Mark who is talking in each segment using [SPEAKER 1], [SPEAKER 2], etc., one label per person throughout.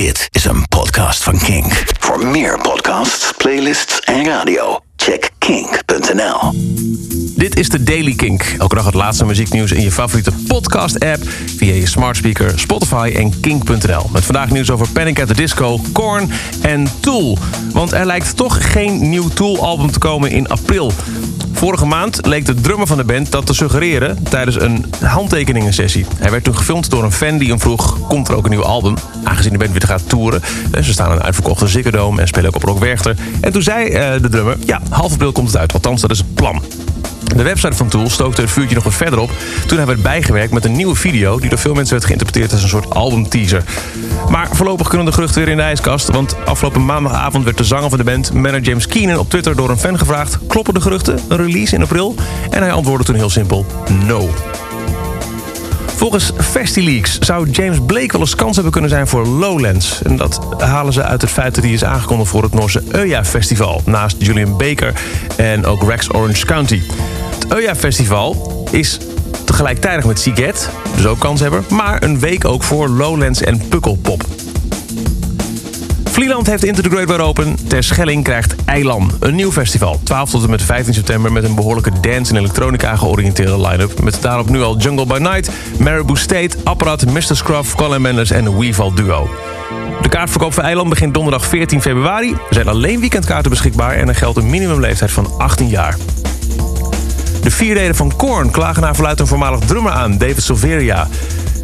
[SPEAKER 1] Dit is een podcast van Kink. Voor meer podcasts, playlists en radio, check kink.nl.
[SPEAKER 2] Dit is de Daily Kink. Elke dag het laatste muzieknieuws in je favoriete podcast-app... via je smart speaker, Spotify en kink.nl. Met vandaag nieuws over Panic at the Disco, Korn en Tool. Want er lijkt toch geen nieuw Tool-album te komen in april. Vorige maand leek de drummer van de band dat te suggereren... tijdens een handtekeningensessie. Hij werd toen gefilmd door een fan die hem vroeg... komt er ook een nieuw album? Aangezien de band weer gaat toeren. Ze staan in een uitverkochte Ziggo en spelen ook op Rock Werchter. En toen zei eh, de drummer... ja, half april komt het uit. Althans, dat is het plan. De website van Tool stookte het vuurtje nog wat verder op... toen hij werd bijgewerkt met een nieuwe video... die door veel mensen werd geïnterpreteerd als een soort albumteaser. Maar voorlopig kunnen de geruchten weer in de ijskast... want afgelopen maandagavond werd de zanger van de band... manager James Keenan op Twitter door een fan gevraagd... kloppen de geruchten, een release in april? En hij antwoordde toen heel simpel, no. Volgens FestiLeaks zou James Blake wel eens kans hebben kunnen zijn voor Lowlands. En dat halen ze uit het feit dat hij is aangekondigd voor het Noorse Euja Festival. Naast Julian Baker en ook Rex Orange County. Het Euja Festival is tegelijkertijd met Siget, dus ook kanshebber... maar een week ook voor Lowlands en Pukkelpop. Vlieland heeft Into the Great Wide Open. Ter Schelling krijgt Eilan, een nieuw festival. 12 tot en met 15 september met een behoorlijke dance- en elektronica georiënteerde line-up. Met daarop nu al Jungle by Night, Marabou State, Apparaat, Mr. Scruff, Colin Mendes en Weeval Duo. De kaartverkoop voor Eiland begint donderdag 14 februari. Er zijn alleen weekendkaarten beschikbaar en er geldt een minimumleeftijd van 18 jaar. De vierdelen van Korn klagen naar verluid een voormalig drummer aan, David Silveria.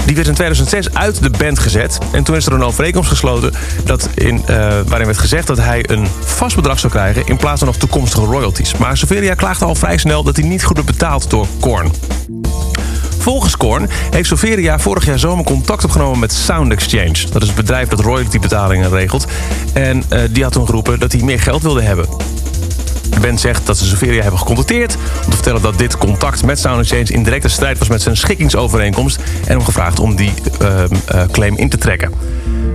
[SPEAKER 2] Die werd in 2006 uit de band gezet. En toen is er een overeenkomst gesloten dat in, uh, waarin werd gezegd dat hij een vast bedrag zou krijgen in plaats van nog toekomstige royalties. Maar Silveria klaagde al vrij snel dat hij niet goed werd betaald door Korn. Volgens Korn heeft Silveria vorig jaar zomer contact opgenomen met Sound Exchange. Dat is het bedrijf dat royaltybetalingen regelt. En uh, die had toen geroepen dat hij meer geld wilde hebben. De band zegt dat ze Silveria hebben gecontacteerd... om te vertellen dat dit contact met Sound Exchange... in directe strijd was met zijn schikkingsovereenkomst... en hem gevraagd om die uh, uh, claim in te trekken.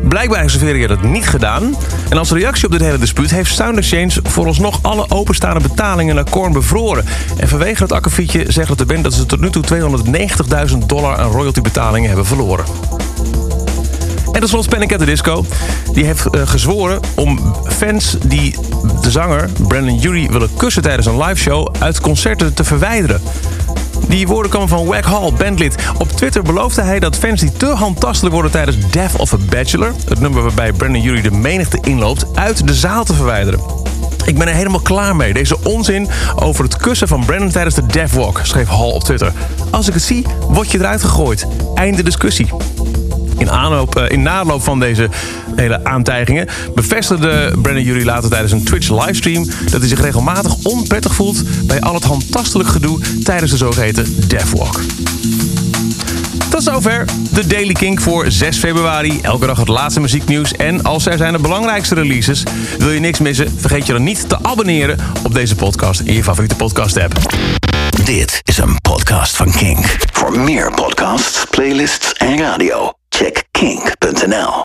[SPEAKER 2] Blijkbaar heeft Silveria dat niet gedaan. En als reactie op dit hele dispuut heeft Sound Exchange... vooralsnog alle openstaande betalingen naar Korn bevroren. En vanwege het akkefietje zegt het de band... dat ze tot nu toe 290.000 dollar aan royaltybetalingen hebben verloren. En tenslotte Panic at the Disco. Die heeft uh, gezworen om fans die de zanger Brandon Urie willen kussen tijdens een liveshow uit concerten te verwijderen. Die woorden komen van Wack Hall, bandlid. Op Twitter beloofde hij dat fans die te handtastelijk worden tijdens Death of a Bachelor... het nummer waarbij Brandon Urie de menigte inloopt, uit de zaal te verwijderen. Ik ben er helemaal klaar mee. Deze onzin over het kussen van Brandon tijdens de Death Walk, schreef Hall op Twitter. Als ik het zie, word je eruit gegooid. Einde discussie. In, aanloop, in naloop van deze hele aantijgingen bevestigde Brandon Jury later tijdens een Twitch livestream dat hij zich regelmatig onprettig voelt bij al het handtastelijk gedoe tijdens de zogeheten Deathwalk. Tot zover de Daily Kink voor 6 februari. Elke dag het laatste muzieknieuws. En als er zijn de belangrijkste releases, wil je niks missen, vergeet je dan niet te abonneren op deze podcast in je favoriete podcast app.
[SPEAKER 1] Dit is een podcast van Kink. Voor meer podcasts, playlists en radio, check kink.nl.